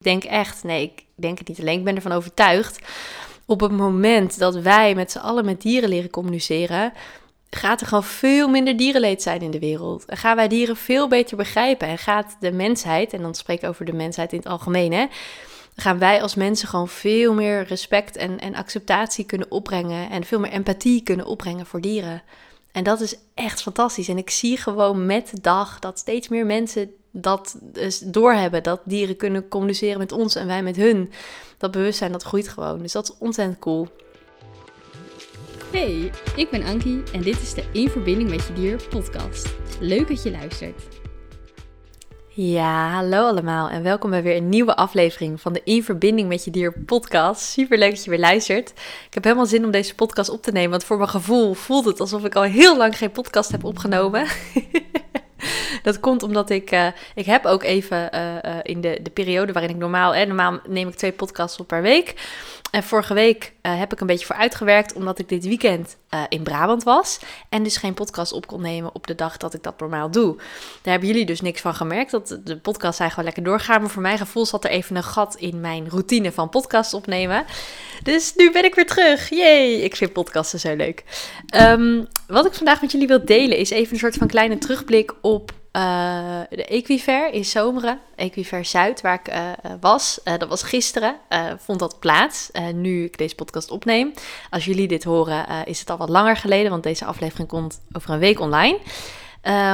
Ik denk echt, nee, ik denk het niet alleen, ik ben ervan overtuigd. Op het moment dat wij met z'n allen met dieren leren communiceren, gaat er gewoon veel minder dierenleed zijn in de wereld. En gaan wij dieren veel beter begrijpen. En gaat de mensheid, en dan spreek ik over de mensheid in het algemeen, hè, gaan wij als mensen gewoon veel meer respect en, en acceptatie kunnen opbrengen. En veel meer empathie kunnen opbrengen voor dieren. En dat is echt fantastisch. En ik zie gewoon met de dag dat steeds meer mensen dat dus doorhebben. Dat dieren kunnen communiceren met ons en wij met hun. Dat bewustzijn dat groeit gewoon. Dus dat is ontzettend cool. Hey, ik ben Ankie en dit is de In Verbinding met Je Dier podcast. Leuk dat je luistert. Ja, hallo allemaal en welkom bij weer een nieuwe aflevering van de In Verbinding met Je Dier podcast. Super leuk dat je weer luistert. Ik heb helemaal zin om deze podcast op te nemen, want voor mijn gevoel voelt het alsof ik al heel lang geen podcast heb opgenomen. Dat komt omdat ik, uh, ik heb ook even uh, uh, in de, de periode waarin ik normaal, hè, normaal neem ik twee podcasts op per week. En vorige week heb ik een beetje voor uitgewerkt, omdat ik dit weekend in Brabant was. En dus geen podcast op kon nemen op de dag dat ik dat normaal doe. Daar hebben jullie dus niks van gemerkt. Dat de podcast zijn gewoon lekker doorgaan. Maar voor mijn gevoel zat er even een gat in mijn routine van podcast opnemen. Dus nu ben ik weer terug. Jee, ik vind podcasten zo leuk. Um, wat ik vandaag met jullie wil delen is even een soort van kleine terugblik op uh, de Equiver in Zomeren, Equiver Zuid, waar ik uh, was. Uh, dat was gisteren, vond dat plaats, nu ik deze podcast opneem. Als jullie dit horen, is het al wat langer geleden, want deze aflevering komt over een week online.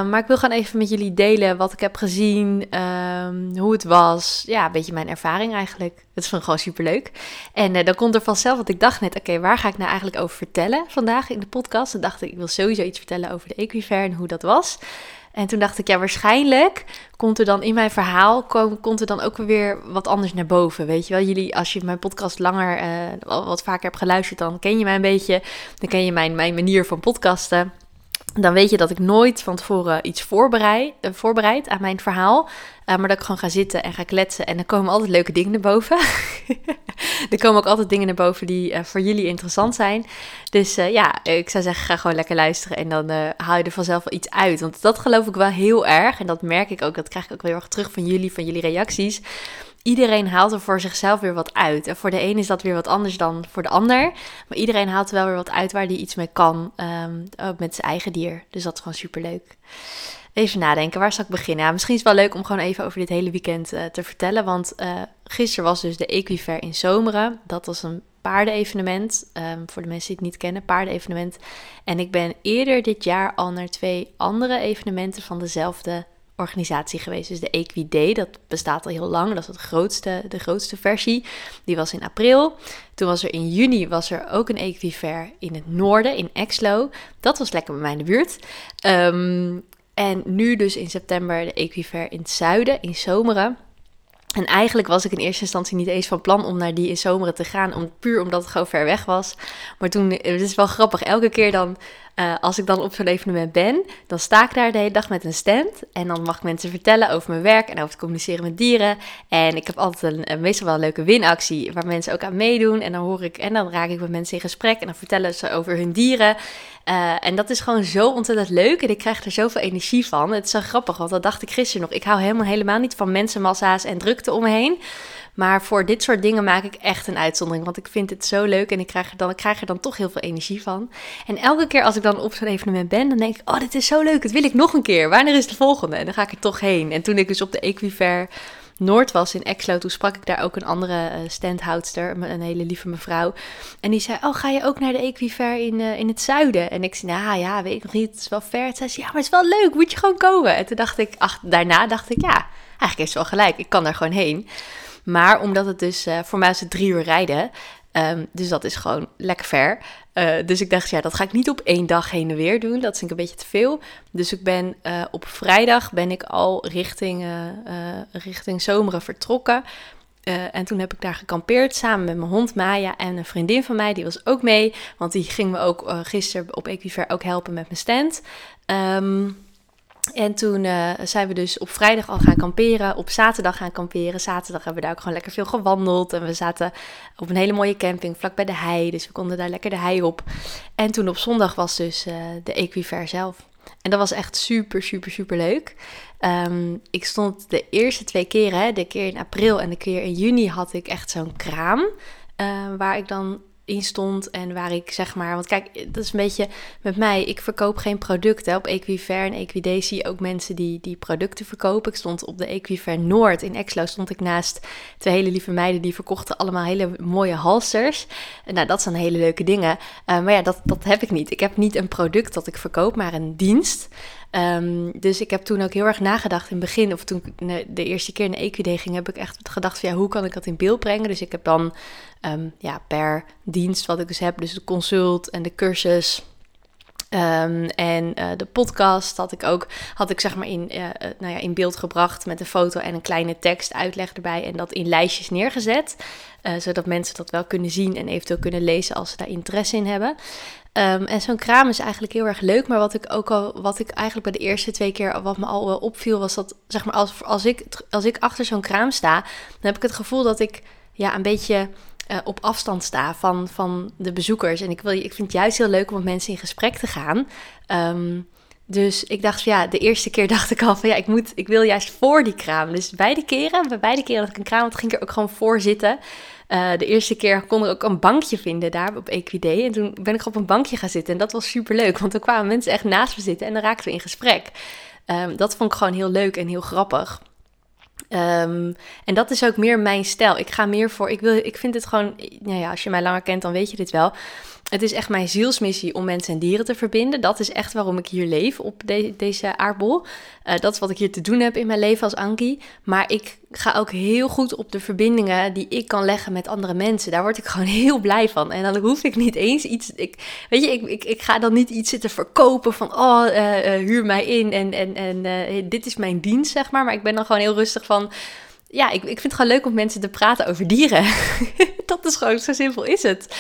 maar ik wil gewoon even met jullie delen wat ik heb gezien, um, hoe het was. Ja, een beetje mijn ervaring eigenlijk. Dat is gewoon super leuk. En dan komt er vanzelf, want ik dacht net, oké, waar ga ik nou eigenlijk over vertellen vandaag in de podcast? En dacht ik, ik wil sowieso iets vertellen over de Equiver en hoe dat was. En toen dacht ik, ja, waarschijnlijk komt er dan in mijn verhaal, komt er dan ook weer wat anders naar boven. Weet je wel, jullie, als je mijn podcast langer, uh, wat vaker hebt geluisterd, dan ken je mij een beetje. Dan ken je mijn, mijn manier van podcasten dan weet je dat ik nooit van tevoren iets voorbereid, uh, voorbereid aan mijn verhaal. Uh, maar dat ik gewoon ga zitten en ga kletsen. En dan komen altijd leuke dingen naar boven. er komen ook altijd dingen naar boven die uh, voor jullie interessant zijn. Dus ja, ik zou zeggen, ga gewoon lekker luisteren. En dan haal je er vanzelf wel iets uit. Want dat geloof ik wel heel erg. En dat merk ik ook. Dat krijg ik ook wel heel erg terug van jullie, van jullie reacties iedereen haalt er voor zichzelf weer wat uit. En voor de een is dat weer wat anders dan voor de ander. Maar iedereen haalt er wel weer wat uit waar die iets mee kan. Um, met zijn eigen dier. Dus dat is gewoon super leuk. Even nadenken, waar zal ik beginnen? Misschien is het wel leuk om gewoon even over dit hele weekend uh, te vertellen. Want uh, gisteren was dus de Equifair in Zomeren. Dat was een paardenevenement. Um, voor de mensen die het niet kennen, paardenevenement. En ik ben eerder dit jaar al naar twee andere evenementen van dezelfde organisatie geweest. Dus de Equiday, dat bestaat al heel lang. Dat is het grootste, de grootste versie. Die was in april. Toen was er in juni was er ook een Equifair in het noorden, in Exlo. Dat was lekker bij mij in de buurt. Um, en nu dus in september de Equifair in het zuiden, in Zomeren. En eigenlijk was ik in eerste instantie niet eens van plan om naar die in Zomeren te gaan, om, puur omdat het gewoon ver weg was. Maar toen, het is wel grappig, elke keer dan uh, als ik dan op zo'n evenement ben, dan sta ik daar de hele dag met een stand. En dan mag ik mensen vertellen over mijn werk en over het communiceren met dieren. En ik heb altijd een, een, meestal wel een leuke winactie waar mensen ook aan meedoen. En dan hoor ik en dan raak ik met mensen in gesprek en dan vertellen ze over hun dieren. Uh, en dat is gewoon zo ontzettend leuk en ik krijg er zoveel energie van. Het is zo grappig, want dat dacht ik gisteren nog. Ik hou helemaal, helemaal niet van mensenmassa's en drukte om me. Maar voor dit soort dingen maak ik echt een uitzondering. Want ik vind het zo leuk en ik krijg er dan, ik krijg er dan toch heel veel energie van. En elke keer als ik dan op zo'n evenement ben, dan denk ik: Oh, dit is zo leuk. Dat wil ik nog een keer. Wanneer is de volgende? En dan ga ik er toch heen. En toen ik dus op de Equifair Noord was in Exlo, toen sprak ik daar ook een andere uh, standhoudster, een hele lieve mevrouw. En die zei, oh, ga je ook naar de Equifair in, uh, in het zuiden? En ik zei, nou ja, weet ik nog niet, het is wel ver. Toen zei ze, ja, maar het is wel leuk, moet je gewoon komen. En toen dacht ik, ach, daarna dacht ik, ja, eigenlijk is het wel gelijk, ik kan daar gewoon heen. Maar omdat het dus, uh, voor mij is het drie uur rijden. Um, dus dat is gewoon lekker ver. Uh, dus ik dacht, ja, dat ga ik niet op één dag heen en weer doen. Dat vind ik een beetje te veel. Dus ik ben uh, op vrijdag ben ik al richting, richting Zomeren vertrokken. en toen heb ik daar gekampeerd samen met mijn hond Maya en een vriendin van mij. Die was ook mee, want die ging me ook gisteren op Equiver ook helpen met mijn stand. Um, en toen uh, zijn we dus op vrijdag al gaan kamperen, op zaterdag gaan kamperen. Zaterdag hebben we daar ook gewoon lekker veel gewandeld. En we zaten op een hele mooie camping vlak bij de hei, dus we konden daar lekker de hei op. En toen op zondag was dus uh, de Equifair zelf. En dat was echt super, super, super leuk. Ehm, ik stond de eerste twee keren, de keer in april en de keer in juni, had ik echt zo'n kraam. Uh, waar ik dan in stond en waar ik zeg maar, want kijk, dat is een beetje met mij. Ik verkoop geen producten. Op Equifair en Equidee je ook mensen die, die producten verkopen. Ik stond op de Equifair Noord in Exlo, stond ik naast twee hele lieve meiden die verkochten allemaal hele mooie halsters. Nou, dat zijn hele leuke dingen. Uh, maar ja, dat, dat heb ik niet. Ik heb niet een product dat ik verkoop, maar een dienst. Um, dus ik heb toen ook heel erg nagedacht in het begin, of toen de eerste keer naar EQD ging, heb ik echt gedacht van ja, hoe kan ik dat in beeld brengen? Dus ik heb dan um, ja, per dienst wat ik dus heb, dus de consult en de cursus, Um, en uh, de podcast had ik ook, had ik zeg maar in, uh, nou ja, in beeld gebracht met een foto en een kleine tekst, uitleg erbij en dat in lijstjes neergezet. Zodat mensen dat wel kunnen zien en eventueel kunnen lezen als ze daar interesse in hebben. Um, en zo'n kraam is eigenlijk heel erg leuk. Maar wat ik ook al, wat ik eigenlijk bij de eerste twee keer, wat me al wel opviel, was dat, zeg maar, als, als, ik, als ik achter zo'n kraam sta, dan heb ik het gevoel dat ik ja, een beetje uh, op afstand sta van, van de bezoekers. En ik, wil, ik vind het juist heel leuk om met mensen in gesprek te gaan. Um, dus ik dacht van ja, de eerste keer dacht ik al van ja, ik, moet, ik wil juist voor die kraam. Dus beide keren, bij beide keren dat ik een kraam had, ging ik er ook gewoon voor zitten. Uh, de eerste keer kon ik ook een bankje vinden daar op Equidee. En toen ben ik op een bankje gaan zitten. En dat was super leuk, want er kwamen mensen echt naast me zitten en dan raakten we in gesprek. Um, dat vond ik gewoon heel leuk en heel grappig. Um, en dat is ook meer mijn stijl. Ik ga meer voor. Ik, wil, ik vind het gewoon. Nou ja, als je mij langer kent, dan weet je dit wel. Het is echt mijn zielsmissie om mensen en dieren te verbinden. Dat is echt waarom ik hier leef op deze aardbol. Uh, dat is wat ik hier te doen heb in mijn leven als Anki. Maar ik ga ook heel goed op de verbindingen die ik kan leggen met andere mensen. Daar word ik gewoon heel blij van. En dan hoef ik niet eens iets. Ik, weet je, ik, ik, ik ga dan niet iets zitten verkopen van. Oh, uh, uh, huur mij in en, en, en dit is mijn dienst, zeg maar. Maar ik ben dan gewoon heel rustig van ja, ik, ik vind het gewoon leuk om mensen te praten over dieren. dat is gewoon, zo simpel is het.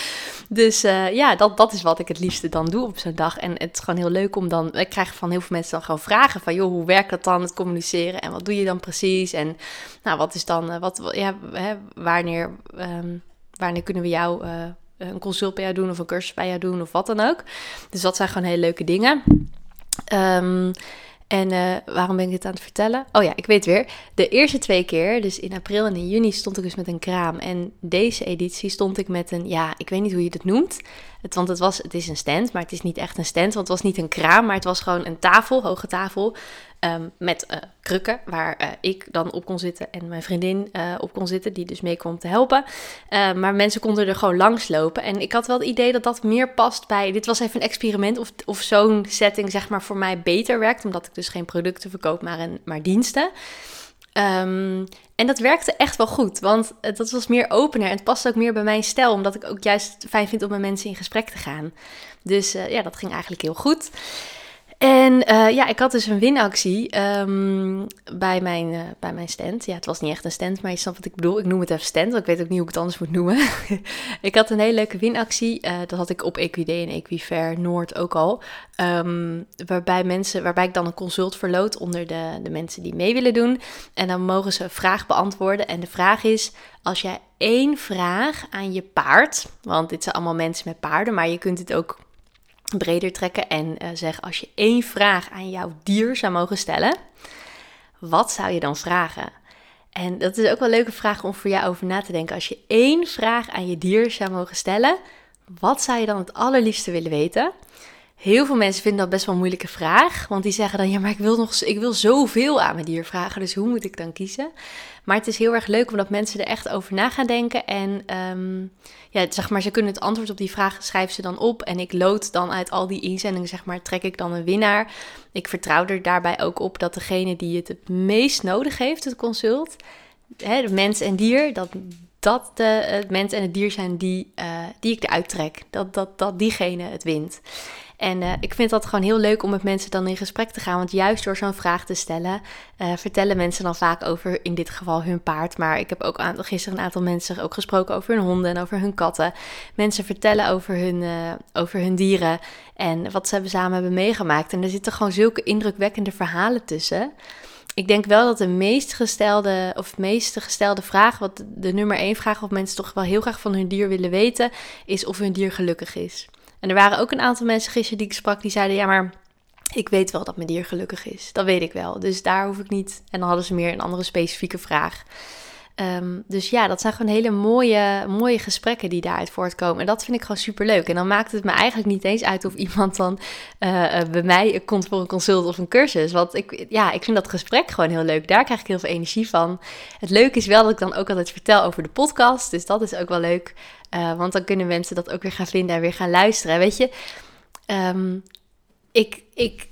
Dus uh, ja, dat, dat is wat ik het liefste dan doe op zo'n dag. En het is gewoon heel leuk om dan... Ik krijg van heel veel mensen dan gewoon vragen van... joh, hoe werkt dat dan, het communiceren? En wat doe je dan precies? En nou, wat is dan... Uh, wat, ja, hè, wanneer, um, wanneer kunnen we jou... Uh, een consult bij jou doen of een cursus bij jou doen of wat dan ook. Dus dat zijn gewoon hele leuke dingen. Um, en uh, waarom ben ik dit aan het vertellen? Oh ja, ik weet weer. De eerste twee keer, dus in april en in juni, stond ik dus met een kraam. En deze editie stond ik met een, ja, ik weet niet hoe je dat noemt. Het, want het, was, het is een stand, maar het is niet echt een stand. Want het was niet een kraam, maar het was gewoon een tafel, hoge tafel. Um, met uh, krukken, waar uh, ik dan op kon zitten en mijn vriendin uh, op kon zitten, die dus mee kwam te helpen. maar mensen konden er gewoon langs lopen. En ik had wel het idee dat dat meer past bij. Dit was even een experiment of, of zo'n setting, zeg maar, voor mij beter werkt. Omdat ik dus geen producten verkoop, maar, een, maar diensten. Um, en dat werkte echt wel goed, want dat was meer opener en het past ook meer bij mijn stijl, omdat ik ook juist fijn vind om met mensen in gesprek te gaan. Dus ja, dat ging eigenlijk heel goed. En uh, ja, ik had dus een winactie um, bij, mijn, uh, bij mijn stand. Ja, het was niet echt een stand, maar je snapt wat ik bedoel. Ik noem het even stand, want ik weet ook niet hoe ik het anders moet noemen. ik had een hele leuke winactie. Uh, dat had ik op EQD en Equifair Noord ook al. Um, waarbij, mensen, waarbij ik dan een consult verloot onder de, de mensen die mee willen doen. En dan mogen ze een vraag beantwoorden. En de vraag is, als jij één vraag aan je paard... Want dit zijn allemaal mensen met paarden, maar je kunt het ook breder trekken en uh, zeg: als je één vraag aan jouw dier zou mogen stellen, wat zou je dan vragen? En dat is ook wel een leuke vraag om voor jou over na te denken. Als je één vraag aan je dier zou mogen stellen, wat zou je dan het allerliefste willen weten? Heel veel mensen vinden dat best wel een moeilijke vraag. Want die zeggen dan, ja, maar ik wil, nog, ik wil zoveel aan mijn dier vragen. Dus hoe moet ik dan kiezen? Maar het is heel erg leuk omdat mensen er echt over na gaan denken. En um, ja, zeg maar, ze kunnen het antwoord op die vraag schrijven ze dan op. En ik lood dan uit al die inzendingen, zeg maar, trek ik dan een winnaar. Ik vertrouw er daarbij ook op dat degene die het het meest nodig heeft, het consult, hè, de mens en dier, dat dat de, het mens en het dier zijn die, uh, die ik eruit trek. Dat, dat, dat diegene het wint. En uh, ik vind dat gewoon heel leuk om met mensen dan in gesprek te gaan. Want juist door zo'n vraag te stellen, uh, vertellen mensen dan vaak over in dit geval hun paard. Maar ik heb ook gisteren een aantal mensen ook gesproken over hun honden en over hun katten. Mensen vertellen over hun, uh, over hun dieren en wat ze samen hebben meegemaakt. En er zitten gewoon zulke indrukwekkende verhalen tussen. Ik denk wel dat de meest gestelde, of meest gestelde vraag, wat de nummer één vraag, wat mensen toch wel heel graag van hun dier willen weten, is of hun dier gelukkig is. En er waren ook een aantal mensen gisteren die ik sprak die zeiden: ja, maar ik weet wel dat mijn dier gelukkig is. Dat weet ik wel. Dus daar hoef ik niet. En dan hadden ze meer een andere specifieke vraag. Ehm, dus ja, dat zijn gewoon hele mooie, mooie gesprekken die daaruit voortkomen. En dat vind ik gewoon super leuk. En dan maakt het me eigenlijk niet eens uit of iemand dan uh, bij mij komt voor een consult of een cursus. Want ik, ja, ik vind dat gesprek gewoon heel leuk. Daar krijg ik heel veel energie van. Het leuke is wel dat ik dan ook altijd vertel over de podcast. Dus dat is ook wel leuk. Uh, want dan kunnen mensen dat ook weer gaan vinden en weer gaan luisteren. Weet je, um, ik, ik,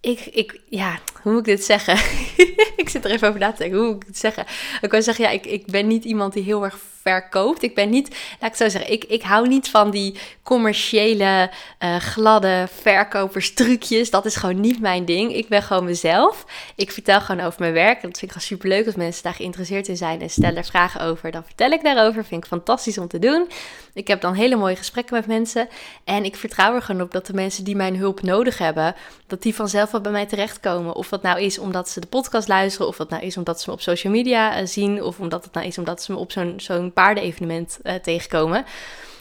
ik, ik, ja, hoe moet ik dit zeggen? ik zit er even over na te denken. Hoe ik het zeggen? Ik kan zeggen, ja, ik, ik ben niet iemand die heel erg verkoopt. Ik ben niet, laat ik zo zeggen, ik, ik hou niet van die commerciële, uh, gladde verkoperstrucjes. Dat is gewoon niet mijn ding. Ik ben gewoon mezelf. Ik vertel gewoon over mijn werk. Dat vind ik gewoon super leuk als mensen daar geïnteresseerd in zijn en stellen vragen over. Dan vertel ik daarover. Vind ik fantastisch om te doen. Ik heb dan hele mooie gesprekken met mensen. En ik vertrouw er gewoon op dat de mensen die mijn hulp nodig hebben, dat die vanzelf wel bij mij terechtkomen. Of dat nou is omdat ze de podcast luisteren, of dat nou is omdat ze me op social media uh, zien, of omdat het nou is omdat ze me op zo'n zo'n paardenevenement uh, tegenkomen.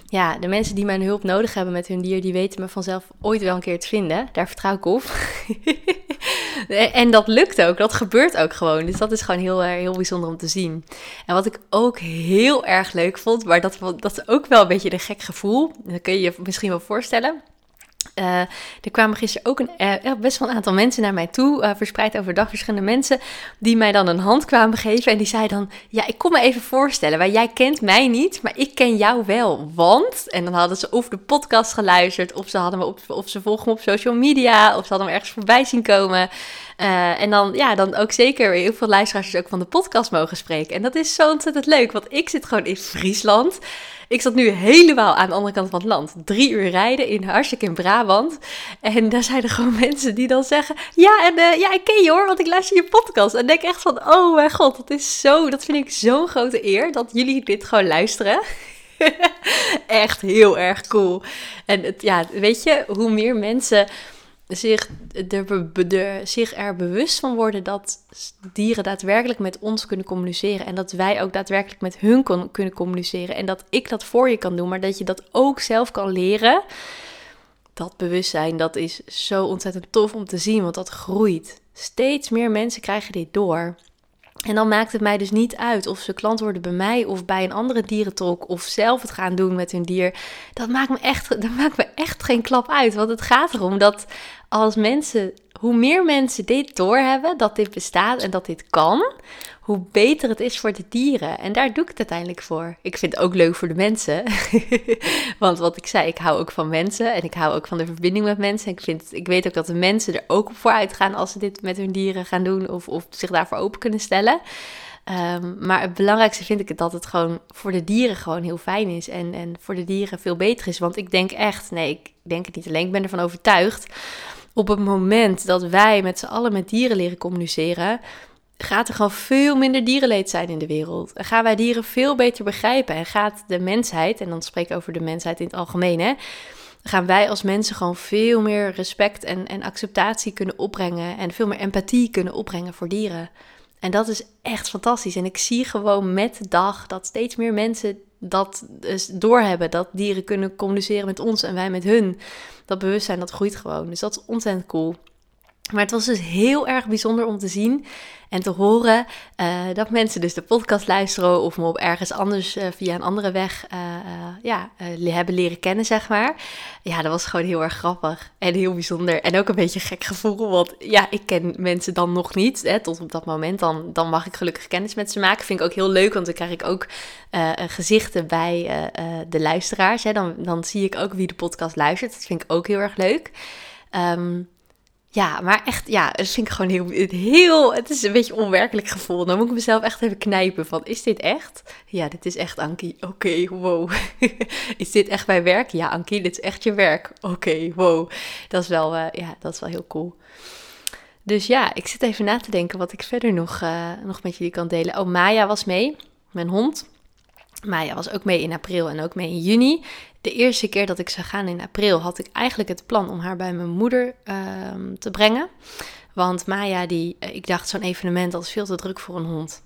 Ja, de mensen die mijn hulp nodig hebben met hun dier, die weten me vanzelf ooit wel een keer te vinden. Daar vertrouw ik op. en dat lukt ook, dat gebeurt ook gewoon. Dus dat is gewoon heel, heel bijzonder om te zien. En wat ik ook heel erg leuk vond, maar dat, dat is ook wel een beetje een gek gevoel. Dat kun je je misschien wel voorstellen. Uh, er kwamen gisteren ook een, uh, best wel een aantal mensen naar mij toe, uh, verspreid over de dag, verschillende mensen, die mij dan een hand kwamen geven. En die zeiden dan, ja, ik kom me even voorstellen, waar jij kent mij niet, maar ik ken jou wel, want... En dan hadden ze of de podcast geluisterd, of ze, hadden me op, of ze volgen me op social media, of ze hadden me ergens voorbij zien komen. en dan, ja, dan ook zeker heel veel luisteraars ook van de podcast mogen spreken. En dat is zo ontzettend leuk, want ik zit gewoon in Friesland. Ik zat nu helemaal aan de andere kant van het land. Drie uur rijden in hartstikke in Brabant. En daar zijn er gewoon mensen die dan zeggen... Ja, en uh, ja, ik ken je hoor, want ik luister je podcast. En denk echt van, oh mijn god, dat is zo... Dat vind ik zo'n grote eer, dat jullie dit gewoon luisteren. echt heel erg cool. En het, ja, weet je, hoe meer mensen zich er, bewust van worden dat dieren daadwerkelijk met ons kunnen communiceren. En dat wij ook daadwerkelijk met hun kunnen communiceren. En dat ik dat voor je kan doen, maar dat je dat ook zelf kan leren. Dat bewustzijn, dat is zo ontzettend tof om te zien, want dat groeit. Steeds meer mensen krijgen dit door. En dan maakt het mij dus niet uit of ze klant worden bij mij of bij een andere dierentolk of zelf het gaan doen met hun dier. Dat maakt me echt, dat maakt me echt geen klap uit. Want het gaat erom dat als mensen, hoe meer mensen dit doorhebben, dat dit bestaat en dat dit kan, hoe beter het is voor de dieren. En daar doe ik het uiteindelijk voor. Ik vind het ook leuk voor de mensen. Want wat ik zei, ik hou ook van mensen en ik hou ook van de verbinding met mensen. Ik, vind, ik weet ook dat de mensen er ook op vooruit gaan als ze dit met hun dieren gaan doen of, of zich daarvoor open kunnen stellen. Um, maar het belangrijkste vind ik dat het gewoon voor de dieren gewoon heel fijn is. En, en voor de dieren veel beter is. Want ik denk echt, nee, ik denk het niet alleen, ik ben ervan overtuigd. Op het moment dat wij met z'n allen met dieren leren communiceren, gaat er gewoon veel minder dierenleed zijn in de wereld. Gaan wij dieren veel beter begrijpen. En gaat de mensheid, en dan spreek ik over de mensheid in het algemeen, hè, gaan wij als mensen gewoon veel meer respect en, en acceptatie kunnen opbrengen. En veel meer empathie kunnen opbrengen voor dieren. En dat is echt fantastisch. En ik zie gewoon met dag dat steeds meer mensen dat dus doorhebben. Dat dieren kunnen communiceren met ons en wij met hun. Dat bewustzijn dat groeit gewoon. Dus dat is ontzettend cool. Maar het was dus heel erg bijzonder om te zien en te horen uh, dat mensen dus de podcast luisteren of me op ergens anders uh, via een andere weg uh, ja, hebben leren kennen, zeg maar. Ja, dat was gewoon heel erg grappig en heel bijzonder. En ook een beetje gek gevoel, want ja, ik ken mensen dan nog niet. Hè, tot op dat moment, dan, dan mag ik gelukkig kennis met ze maken. Vind ik ook heel leuk, want dan krijg ik ook gezichten bij de luisteraars. Hè. Dan, dan zie ik ook wie de podcast luistert. Dat vind ik ook heel erg leuk. Um, ja, maar echt, ja, dat vind ik gewoon heel, heel, het is een beetje onwerkelijk gevoel. Dan moet ik mezelf echt even knijpen van, is dit echt? Ja, dit is echt, Ankie. Oké, wow. is dit echt mijn werk? Ja, Ankie, dit is echt je werk. Oké, wow. Dat is wel, uh, ja, dat is wel heel cool. Dus ja, ik zit even na te denken wat ik verder nog, uh, nog met jullie kan delen. Oh, Maya was mee, mijn hond. Maya was ook mee in april en ook mee in juni. De eerste keer dat ik zou gaan in april had ik eigenlijk het plan om haar bij mijn moeder ehm, te brengen. Want Maya, die, eh, ik dacht zo'n evenement, dat is veel te druk voor een hond.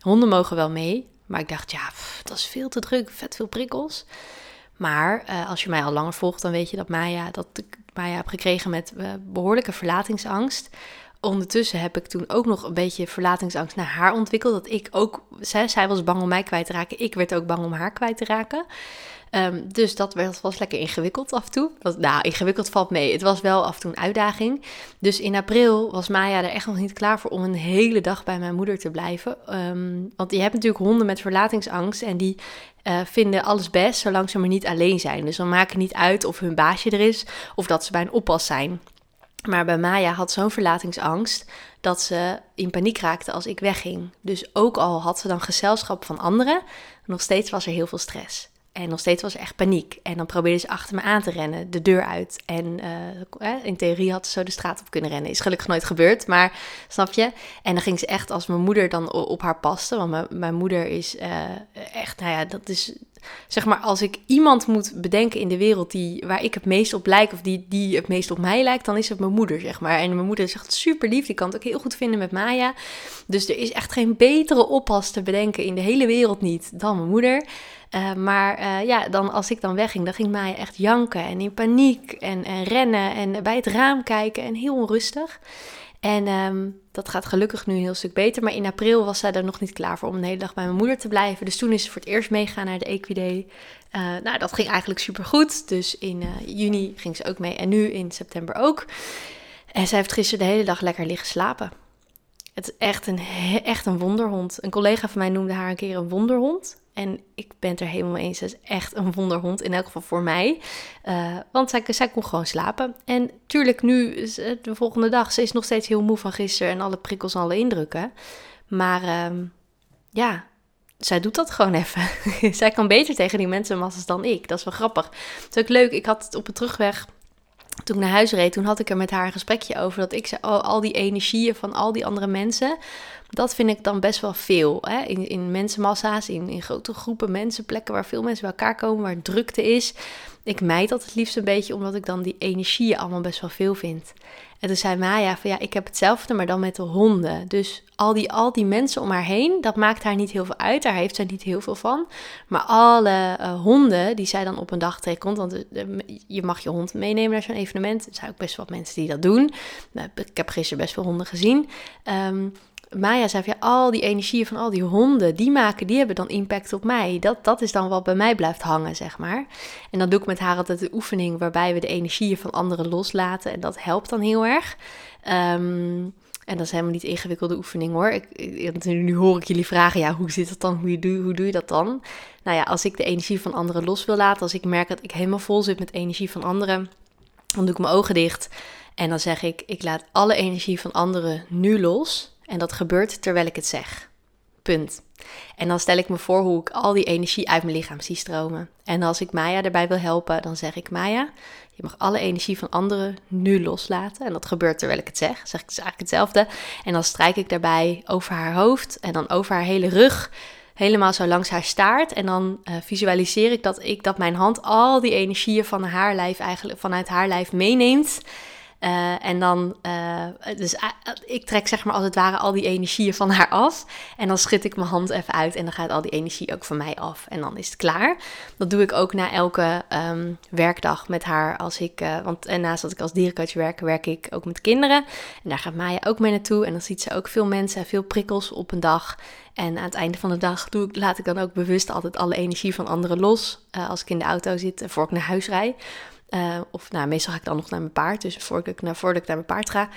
Honden mogen wel mee, maar ik dacht ja, dat is veel te druk, vet veel prikkels. Maar uh, als je mij al langer volgt, dan weet je dat Maya, dat ik Maya heb gekregen met uh, behoorlijke verlatingsangst. Ondertussen heb ik toen ook nog een beetje verlatingsangst naar haar ontwikkeld. Dat ik ook, zij, was bang om mij kwijt te raken. Ik werd ook bang om haar kwijt te raken. Um, dus dat was, was lekker ingewikkeld af en toe. Was, nou, ingewikkeld valt mee. Het was wel af en toe een uitdaging. Dus in april was Maya er echt nog niet klaar voor om een hele dag bij mijn moeder te blijven. Um, want je hebt natuurlijk honden met verlatingsangst en die uh, vinden alles best zolang ze maar niet alleen zijn. Dus dan maken niet uit of hun baasje er is of dat ze bij een oppas zijn. Maar bij Maya had zo'n verlatingsangst dat ze in paniek raakte als ik wegging. Dus ook al had ze dan gezelschap van anderen, nog steeds was er heel veel stress. En nog steeds was er echt paniek. En dan probeerde ze achter me aan te rennen, de deur uit. En uh, in theorie had ze zo de straat op kunnen rennen. Is gelukkig nooit gebeurd, maar snap je? En dan ging ze echt als mijn moeder dan op haar paste. Want mijn, moeder is uh, echt, nou ja, dat is zeg maar, als ik iemand moet bedenken in de wereld die, waar ik het meest op lijk, of die, die het meest op mij lijkt, dan is het mijn moeder, zeg maar. En mijn moeder is echt super lief, die kan het ook heel goed vinden met Maya. Dus er is echt geen betere oppas te bedenken in de hele wereld niet dan mijn moeder. Uh, maar uh, ja, dan als ik dan wegging, dan ging Maya echt janken en in paniek en, en rennen en bij het raam kijken en heel onrustig. En um, dat gaat gelukkig nu een heel stuk beter. Maar in april was zij er nog niet klaar voor om een hele dag bij mijn moeder te blijven. Dus toen is ze voor het eerst meegaan naar de Equiday. Uh, nou, dat ging eigenlijk super goed. Dus in juni ging ze ook mee en nu in september ook. En zij heeft gisteren de hele dag lekker liggen slapen. Het is echt een, echt een wonderhond. Een collega van mij noemde haar een keer een wonderhond. En ik ben het er helemaal mee eens. Ze is echt een wonderhond, in elk geval voor mij. Uh, want zij, zij kon gewoon slapen. En tuurlijk, nu, de volgende dag, ze is nog steeds heel moe van gisteren en alle prikkels en alle indrukken. Maar uh, ja, zij doet dat gewoon even. zij kan beter tegen die mensenmassa's dan ik. Dat is wel grappig. Het is ook leuk, ik had het op de terugweg toen ik naar huis reed, toen had ik er met haar een gesprekje over. Dat ik oh, al die energieën van al die andere mensen, dat vind ik dan best wel veel. Hè? In, in mensenmassa's, in, in grote groepen mensen, plekken waar veel mensen bij elkaar komen, waar drukte is. Ik mijd dat het liefst een beetje, omdat ik dan die energieën allemaal best wel veel vind. En toen zei Maya van ja, ik heb hetzelfde, maar dan met de honden. Dus al die, al die mensen om haar heen, dat maakt haar niet heel veel uit. Daar heeft zij niet heel veel van. Maar alle uh, honden die zij dan op een dag tegenkomt, want uh, je mag je hond meenemen naar zo'n evenement. Er zijn ook best wel mensen die dat doen. Nou, ik heb gisteren best veel honden gezien. Um, Maya zei ja, al die energieën van al die honden, die maken, die hebben dan impact op mij. Dat, dat is dan wat bij mij blijft hangen, zeg maar. En dan doe ik met haar altijd de oefening waarbij we de energieën van anderen loslaten. En dat helpt dan heel erg. Um, en dat is helemaal niet ingewikkelde oefening hoor. Ik, nu hoor ik jullie vragen, ja, hoe zit dat dan? Hoe doe, hoe doe je dat dan? Nou ja, als ik de energie van anderen los wil laten, als ik merk dat ik helemaal vol zit met energie van anderen, dan doe ik mijn ogen dicht. En dan zeg ik, ik laat alle energie van anderen nu los. En dat gebeurt terwijl ik het zeg. Punt. En dan stel ik me voor hoe ik al die energie uit mijn lichaam zie stromen. En als ik Maya erbij wil helpen, dan zeg ik: Maya, je mag alle energie van anderen nu loslaten. En dat gebeurt terwijl ik het zeg. Zeg ik dus eigenlijk hetzelfde. En dan strijk ik daarbij over haar hoofd en dan over haar hele rug. Helemaal zo langs haar staart. En dan uh, visualiseer ik dat, ik dat mijn hand al die energieën van haar lijf eigenlijk vanuit haar lijf meeneemt. Uh, en dan, uh, dus uh, ik trek zeg maar als het ware al die energieën van haar af. En dan schud ik mijn hand even uit en dan gaat al die energie ook van mij af. En dan is het klaar. Dat doe ik ook na elke um, werkdag met haar. Als ik, want en naast dat ik als dierencoach werk, werk ik ook met kinderen. En daar gaat Maya ook mee naartoe. En dan ziet ze ook veel mensen en veel prikkels op een dag. En aan het einde van de dag doe ik, laat ik dan ook bewust altijd alle energie van anderen los. als ik in de auto zit, voor ik naar huis rijd. Uh, of nou, meestal ga ik dan nog naar mijn paard. Dus voordat ik, naar, voordat ik naar mijn paard ga.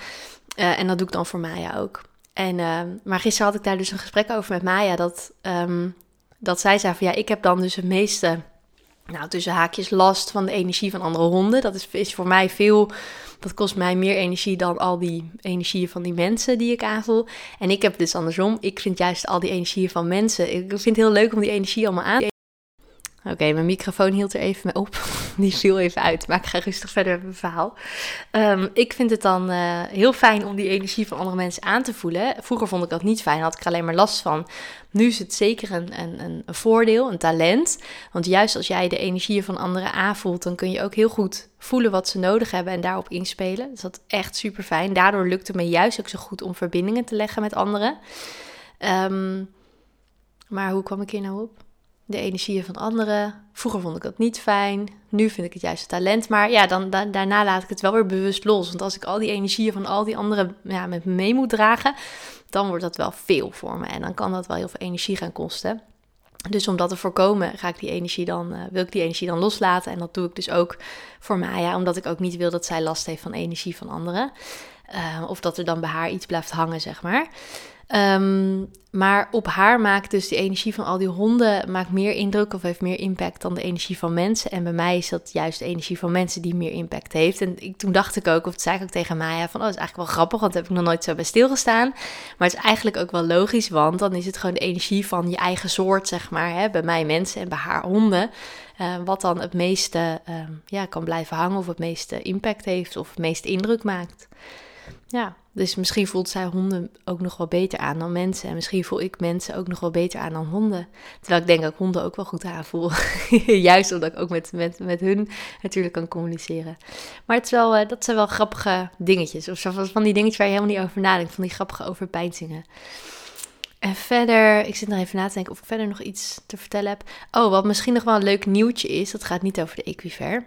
Uh, en dat doe ik dan voor Maya ook. En, uh, maar gisteren had ik daar dus een gesprek over met Maya. Dat, um, dat zij zei van ja, ik heb dan dus het meeste, nou tussen haakjes, last van de energie van andere honden. Dat is, is voor mij veel, dat kost mij meer energie dan al die energieën van die mensen die ik aanvoel. En ik heb dus andersom. Ik vind juist al die energieën van mensen. Ik vind het heel leuk om die energie allemaal aan te Oké, mijn microfoon hield er even mee op. Die viel even uit, maar ik ga rustig verder met mijn verhaal. Um, ik vind het dan uh, heel fijn om die energie van andere mensen aan te voelen. Vroeger vond ik dat niet fijn, had ik er alleen maar last van. Nu is het zeker een, een, een voordeel, een talent. Want juist als jij de energieën van anderen aanvoelt, dan kun je ook heel goed voelen wat ze nodig hebben en daarop inspelen. Dus dat is echt super fijn. Daardoor lukt het me juist ook zo goed om verbindingen te leggen met anderen. Um, maar hoe kwam ik hier nou op? De energieën van anderen. Vroeger vond ik dat niet fijn. Nu vind ik het juist talent. Maar ja, dan, daarna laat ik het wel weer bewust los. Want als ik al die energieën van al die anderen ja, met me mee moet dragen, dan wordt dat wel veel voor me. En dan kan dat wel heel veel energie gaan kosten. Dus om dat te voorkomen, ga ik die energie dan, uh, wil ik die energie dan loslaten. En dat doe ik dus ook voor Maya, omdat ik ook niet wil dat zij last heeft van energie van anderen. Uh, of dat er dan bij haar iets blijft hangen, zeg maar. Ehm, maar op haar maakt dus de energie van al die honden maakt meer indruk of heeft meer impact dan de energie van mensen. En bij mij is dat juist de energie van mensen die meer impact heeft. En ik, toen dacht ik ook, of het zei ik ook tegen Maya, van oh, dat is eigenlijk wel grappig, want daar heb ik nog nooit zo bij stilgestaan. Maar het is eigenlijk ook wel logisch, want dan is het gewoon de energie van je eigen soort, zeg maar. Hè? Bij mij mensen en bij haar honden. Uh, wat dan het meeste uh, ja, kan blijven hangen of het meeste impact heeft of het meeste indruk maakt. Ja, dus misschien voelt zij honden ook nog wel beter aan dan mensen. En misschien voel ik mensen ook nog wel beter aan dan honden. Terwijl ik denk dat ik honden ook wel goed aanvoel. Juist omdat ik ook met, met, met hun natuurlijk kan communiceren. Maar het is wel, uh, dat zijn wel grappige dingetjes. Of van die dingetjes waar je helemaal niet over nadenkt. Van die grappige overpeinzingen. En verder, ik zit nog even na te denken of ik verder nog iets te vertellen heb. Oh, wat misschien nog wel een leuk nieuwtje is. Dat gaat niet over de Equiver.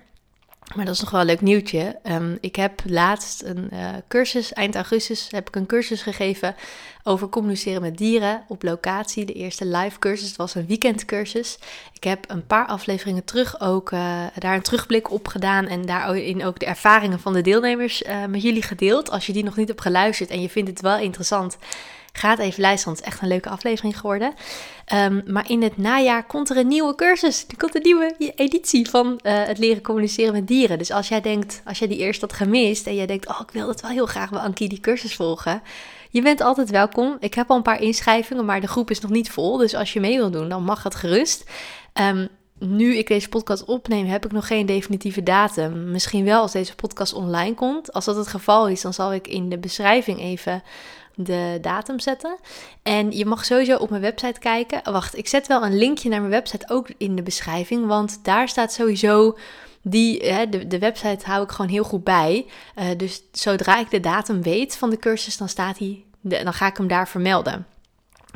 Maar dat is nog wel een leuk nieuwtje. Um, ik heb laatst een uh, cursus, eind augustus, heb ik een cursus gegeven over communiceren met dieren op locatie. De eerste live cursus, het was een weekendcursus. Ik heb een paar afleveringen terug ook uh, daar een terugblik op gedaan en daarin ook de ervaringen van de deelnemers uh, met jullie gedeeld. Als je die nog niet hebt geluisterd en je vindt het wel interessant, Ga het even luisteren, het is echt een leuke aflevering geworden. Um, maar in het najaar komt er een nieuwe cursus. Er komt een nieuwe editie van uh, het leren communiceren met dieren. Dus als jij denkt, als jij die eerst had gemist en jij denkt, oh ik wil dat wel heel graag bij Ankie die cursus volgen. Je bent altijd welkom. Ik heb al een paar inschrijvingen, maar de groep is nog niet vol. Dus als je mee wil doen, dan mag het gerust. Um, nu ik deze podcast opneem, heb ik nog geen definitieve datum. Misschien wel als deze podcast online komt. Als dat het geval is, dan zal ik in de beschrijving even de datum zetten. En je mag sowieso op mijn website kijken. Wacht, ik zet wel een linkje naar mijn website ook in de beschrijving. Want daar staat sowieso die, hè, de, de website hou ik gewoon heel goed bij. Uh, dus zodra ik de datum weet van de cursus, dan staat hij, dan ga ik hem daar vermelden.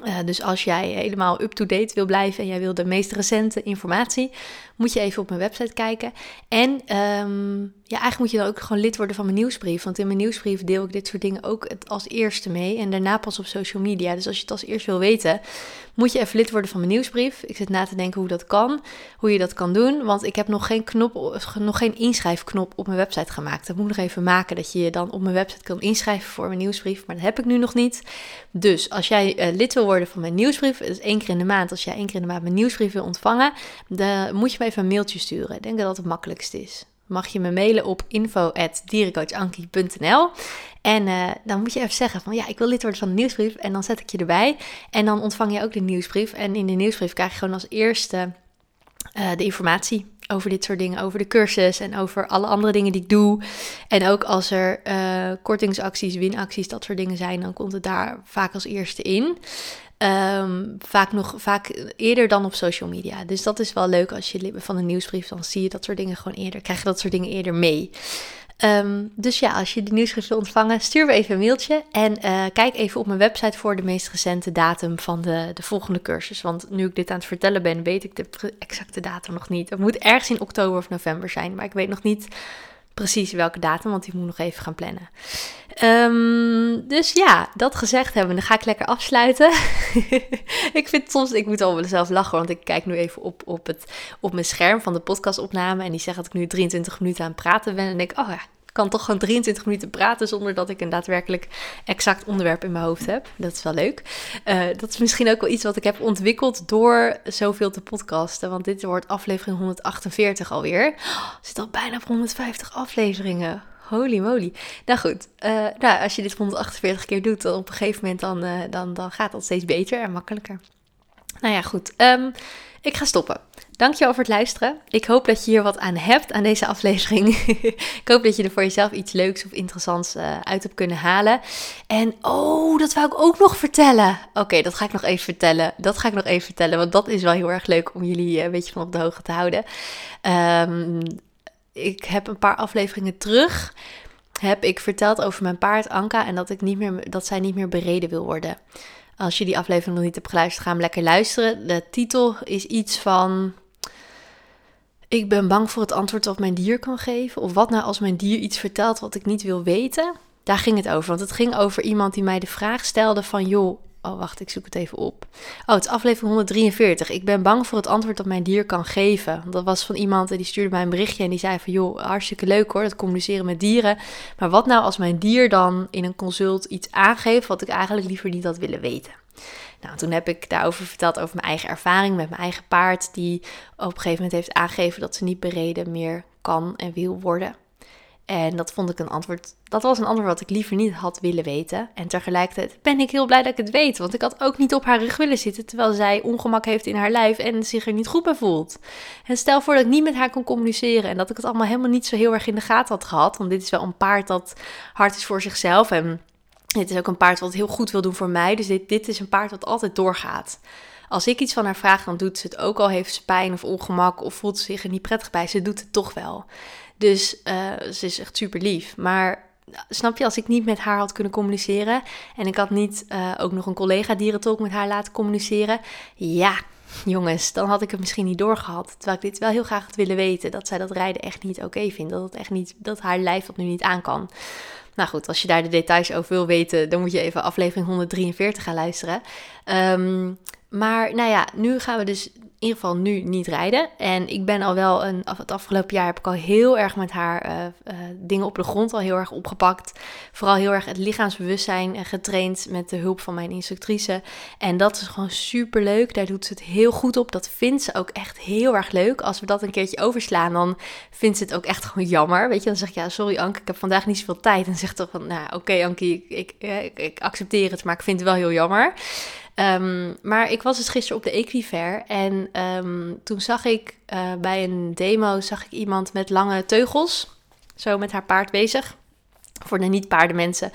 Uh, dus als jij helemaal up-to-date wil blijven en jij wil de meest recente informatie, moet je even op mijn website kijken. En um, ja, eigenlijk moet je dan ook gewoon lid worden van mijn nieuwsbrief. Want in mijn nieuwsbrief deel ik dit soort dingen ook als eerste mee. En daarna pas op social media. Dus als je het als eerst wil weten, moet je even lid worden van mijn nieuwsbrief. Ik zit na te denken hoe dat kan, hoe je dat kan doen. Want ik heb nog geen, knop, nog geen inschrijfknop op mijn website gemaakt. Dat moet ik nog even maken, dat je je dan op mijn website kan inschrijven voor mijn nieuwsbrief. Maar dat heb ik nu nog niet. Dus als jij uh, lid wil worden van mijn nieuwsbrief, dat is één keer in de maand. Als jij één keer in de maand mijn nieuwsbrief wil ontvangen, dan moet je me even een mailtje sturen. Ik denk dat dat het makkelijkste is mag je me mailen op info.dierencoachankie.nl. En uh, dan moet je even zeggen van ja, ik wil lid worden van de nieuwsbrief. En dan zet ik je erbij. En dan ontvang je ook de nieuwsbrief. En in de nieuwsbrief krijg je gewoon als eerste uh, de informatie over dit soort dingen, over de cursus en over alle andere dingen die ik doe. En ook als er uh, kortingsacties, winacties, dat soort dingen zijn, dan komt het daar vaak als eerste in. Um, vaak nog vaak eerder dan op social media. Dus dat is wel leuk als je lid van een nieuwsbrief. Dan zie je dat soort dingen gewoon eerder. Krijg je dat soort dingen eerder mee. Um, dus ja, als je de nieuwsbrief wil ontvangen, stuur me even een mailtje. En uh, kijk even op mijn website voor de meest recente datum van de, de volgende cursus. Want nu ik dit aan het vertellen ben, weet ik de exacte datum nog niet. Het moet ergens in oktober of november zijn. Maar ik weet nog niet precies welke datum, want die moet nog even gaan plannen. Um, dus ja, dat gezegd hebben, dan ga ik lekker afsluiten. ik vind soms, ik moet al wel zelf lachen, want ik kijk nu even op, op, het, op mijn scherm van de podcastopname. En die zegt dat ik nu 23 minuten aan het praten ben. En denk, oh ja, ik kan toch gewoon 23 minuten praten zonder dat ik een daadwerkelijk exact onderwerp in mijn hoofd heb. Dat is wel leuk. Uh, dat is misschien ook wel iets wat ik heb ontwikkeld door zoveel te podcasten. Want dit wordt aflevering 148 alweer. Oh, zit al bijna op 150 afleveringen. Holy moly. Nou goed, uh, nou, als je dit 148 keer doet, dan op een gegeven moment dan, uh, dan, dan gaat dat steeds beter en makkelijker. Nou ja, goed. Um, ik ga stoppen. Dankjewel voor het luisteren. Ik hoop dat je hier wat aan hebt aan deze aflevering. ik hoop dat je er voor jezelf iets leuks of interessants uh, uit hebt kunnen halen. En oh, dat wou ik ook nog vertellen. Oké, dat ga ik nog even vertellen. Dat ga ik nog even vertellen, want dat is wel heel erg leuk om jullie een beetje van op de hoogte te houden. Um, ik heb een paar afleveringen terug heb ik verteld over mijn paard Anka en dat, ik niet meer, dat zij niet meer bereden wil worden. Als je die aflevering nog niet hebt geluisterd, ga hem lekker luisteren. De titel is iets van. Ik ben bang voor het antwoord dat mijn dier kan geven. Of wat nou als mijn dier iets vertelt wat ik niet wil weten. Daar ging het over. Want het ging over iemand die mij de vraag stelde van... joh, Oh, wacht, ik zoek het even op. Oh, het is aflevering 143. Ik ben bang voor het antwoord dat mijn dier kan geven. Dat was van iemand en die stuurde mij een berichtje en die zei van... joh, hartstikke leuk hoor, dat communiceren met dieren. Maar wat nou als mijn dier dan in een consult iets aangeeft... wat ik eigenlijk liever niet had willen weten? Nou, toen heb ik daarover verteld over mijn eigen ervaring met mijn eigen paard... die op een gegeven moment heeft aangegeven dat ze niet bereden meer kan en wil worden. En dat vond ik een antwoord. Dat was een antwoord wat ik liever niet had willen weten. En tegelijkertijd ben ik heel blij dat ik het weet. Want ik had ook niet op haar rug willen zitten. Terwijl zij ongemak heeft in haar lijf en zich er niet goed bij voelt. En stel voor dat ik niet met haar kon communiceren. En dat ik het allemaal helemaal niet zo heel erg in de gaten had gehad. Want dit is wel een paard dat hard is voor zichzelf. En dit is ook een paard wat heel goed wil doen voor mij. Dus dit, dit is een paard wat altijd doorgaat. Als ik iets van haar vraag, dan doet ze het ook al. Heeft ze pijn of ongemak of voelt ze zich er niet prettig bij. Ze doet het toch wel. Dus uh, ze is echt super lief. Maar snap je, als ik niet met haar had kunnen communiceren en ik had niet uh, ook nog een collega dierentolk met haar laten communiceren, ja, jongens, dan had ik het misschien niet doorgehad. Terwijl ik dit wel heel graag had willen weten, dat zij dat rijden echt niet oké vindt, dat het echt niet, dat haar lijf dat nu niet aan kan. Nou goed, als je daar de details over wil weten, dan moet je even aflevering 143 gaan luisteren. Um, maar nou ja, nu gaan we dus in ieder geval nu niet rijden. En ik ben al wel een, het afgelopen jaar heb ik al heel erg met haar uh, uh, dingen op de grond al heel erg opgepakt. Vooral heel erg het lichaamsbewustzijn uh, getraind met de hulp van mijn instructrice. En dat is gewoon super leuk. Daar doet ze het heel goed op. Dat vindt ze ook echt heel erg leuk. Als we dat een keertje overslaan, dan vindt ze het ook echt gewoon jammer. Weet je, dan zeg ja, sorry Anke, ik heb vandaag niet zoveel tijd. En zegt toch van, nou oké okay, Anke, ik, ik, ik, ik accepteer het, maar ik vind het wel heel jammer. Um, maar ik was dus gisteren op de Equifair en um, toen zag ik uh, bij een demo zag ik iemand met lange teugels, zo met haar paard bezig. Voor de niet-paardenmensen.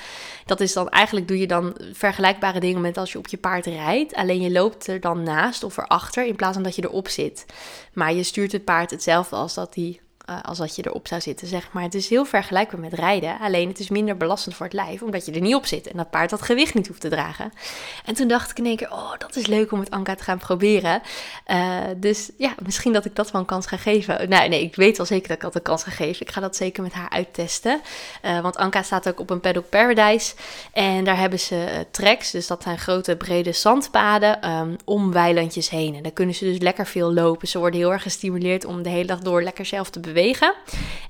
Dat is dan eigenlijk doe je dan vergelijkbare dingen met als je op je paard rijdt. Alleen je loopt er dan naast of erachter in plaats van dat je erop zit. Maar je stuurt het paard hetzelfde als dat die uh, als dat je erop zou zitten, zeg maar. Het is heel vergelijkbaar met rijden, alleen het is minder belastend voor het lijf, omdat je er niet op zit en dat paard dat gewicht niet hoeft te dragen. En toen dacht ik in één keer, oh, dat is leuk om het Anka te gaan proberen. Uh, dus ja, misschien dat ik dat wel een kans ga geven. Nee, nee, ik weet wel zeker dat ik dat een kans ga geven. Ik ga dat zeker met haar uittesten. Uh, want Anka staat ook op een Paddock Paradise en daar hebben ze tracks, dus dat zijn grote brede zandpaden um, om weilandjes heen. En daar kunnen ze dus lekker veel lopen. Ze worden heel erg gestimuleerd om de hele dag door lekker zelf te bewegen bewegen.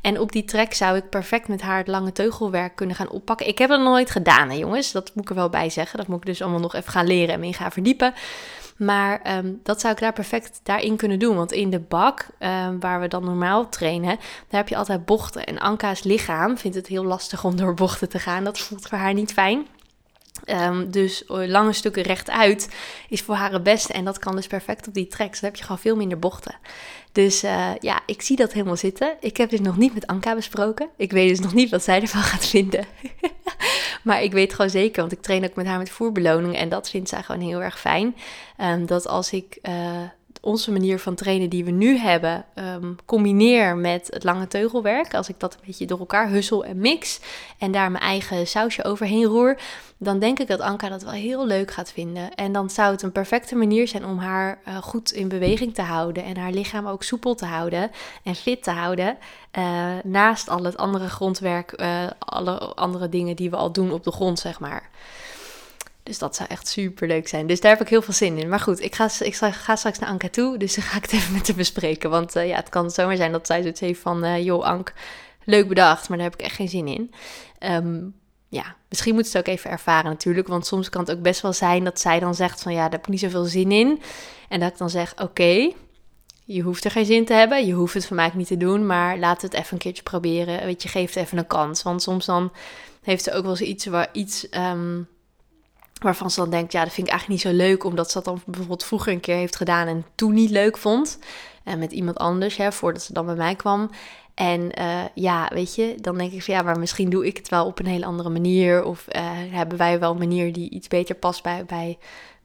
En op die trek zou ik perfect met haar het lange teugelwerk kunnen gaan oppakken. Ik heb het nog nooit gedaan, hè, jongens. Dat moet ik er wel bij zeggen. Dat moet ik dus allemaal nog even gaan leren en mee gaan verdiepen. Maar um, dat zou ik daar perfect daarin kunnen doen. Want in de bak, um, waar we dan normaal trainen, daar heb je altijd bochten. En Anka's lichaam vindt het heel lastig om door bochten te gaan. Dat voelt voor haar niet fijn. Um, dus uh, lange stukken rechtuit is voor haar het beste. En dat kan dus perfect op die tracks. Dan heb je gewoon veel minder bochten. Dus uh, ja, ik zie dat helemaal zitten. Ik heb dit nog niet met Anka besproken. Ik weet dus nog niet wat zij ervan gaat vinden. maar ik weet gewoon zeker, want ik train ook met haar met voerbeloning. En dat vindt zij gewoon heel erg fijn. Um, dat als ik uh, onze manier van trainen die we nu hebben, um, combineer met het lange teugelwerk. Als ik dat een beetje door elkaar hussel en mix. En daar mijn eigen sausje overheen roer dan denk ik dat Anka dat wel heel leuk gaat vinden. En dan zou het een perfecte manier zijn om haar uh, goed in beweging te houden en haar lichaam ook soepel te houden en fit te houden. Uh, naast al het andere grondwerk, uh, alle andere dingen die we al doen op de grond, zeg maar. Dus dat zou echt super leuk zijn. Dus daar heb ik heel veel zin in. Maar goed, ik ga, ik ga straks naar Anka toe. Dus dan ga ik het even met haar bespreken. Want ja, het kan zomaar zijn dat zij zoiets heeft van... joh, Ank, leuk bedacht, maar daar heb ik echt geen zin in. Um, ja, misschien moet ze het ook even ervaren natuurlijk. Want soms kan het ook best wel zijn dat zij dan zegt van ja, daar heb ik niet zoveel zin in. En dat ik dan zeg, oké, je hoeft er geen zin te hebben. Je hoeft het van mij niet te doen, maar laat het even een keertje proberen. Weet je, geef het even een kans. Want soms dan heeft ze ook wel eens iets, waar, iets um, waarvan ze dan denkt, ja, dat vind ik eigenlijk niet zo leuk. Omdat ze dat dan bijvoorbeeld vroeger een keer heeft gedaan en toen niet leuk vond. En met iemand anders, hè, voordat ze dan bij mij kwam. En uh, ja, weet je, dan denk ik van ja, maar misschien doe ik het wel op een hele andere manier. Of uh, hebben wij wel een manier die iets beter past bij, bij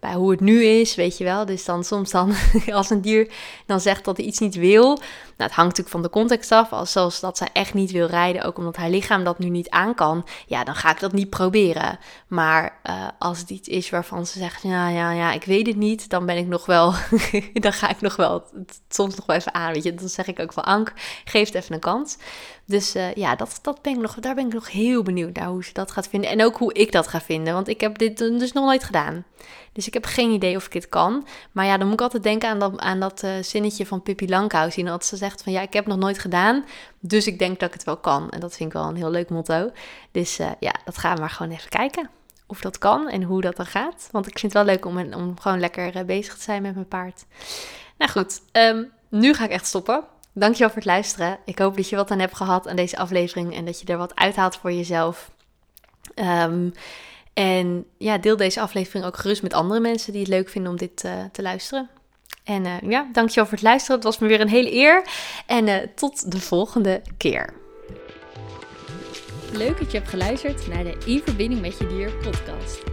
bij hoe het nu is, weet je wel. Dus dan soms dan, als een dier dan zegt dat hij iets niet wil. Nou, het hangt natuurlijk van de context af. Als zoals dat zij echt niet wil rijden, ook omdat haar lichaam dat nu niet aan kan. Ja, dan ga ik dat niet proberen. Maar uh, als het iets is waarvan ze zegt, ja, ja, ja, ik weet het niet. Dan ben ik nog wel, dan ga ik nog wel soms nog wel even aan, weet je. Dan zeg ik ook van Ank, geef het even een kans. Dus uh, ja, dat, dat ik nog, daar ben ik nog heel benieuwd naar hoe ze dat gaat vinden. En ook hoe ik dat ga vinden, want ik heb dit dus nog nooit gedaan. Dus ik heb geen idee of ik dit kan. Maar ja, dan moet ik altijd denken aan dat, aan dat uh, zinnetje van Pippi Langkous. Dat ze zegt van ja, ik heb nog nooit gedaan, dus ik denk dat ik het wel kan. En dat vind ik wel een heel leuk motto. Dus uh, ja, dat gaan we maar gewoon even kijken. Of dat kan en hoe dat dan gaat. Want ik vind het wel leuk om, om gewoon lekker bezig te zijn met mijn paard. Nou goed, um, nu ga ik echt stoppen. Dankjewel voor het luisteren. Ik hoop dat je wat aan hebt gehad aan deze aflevering en dat je er wat uithaalt voor jezelf. Um, en ja, deel deze aflevering ook gerust met andere mensen die het leuk vinden om dit uh, te luisteren. En uh, ja, dankjewel voor het luisteren. Het was me weer een hele eer. En uh, tot de volgende keer. Leuk dat je hebt geluisterd naar de In Verbinding met Je Dier podcast.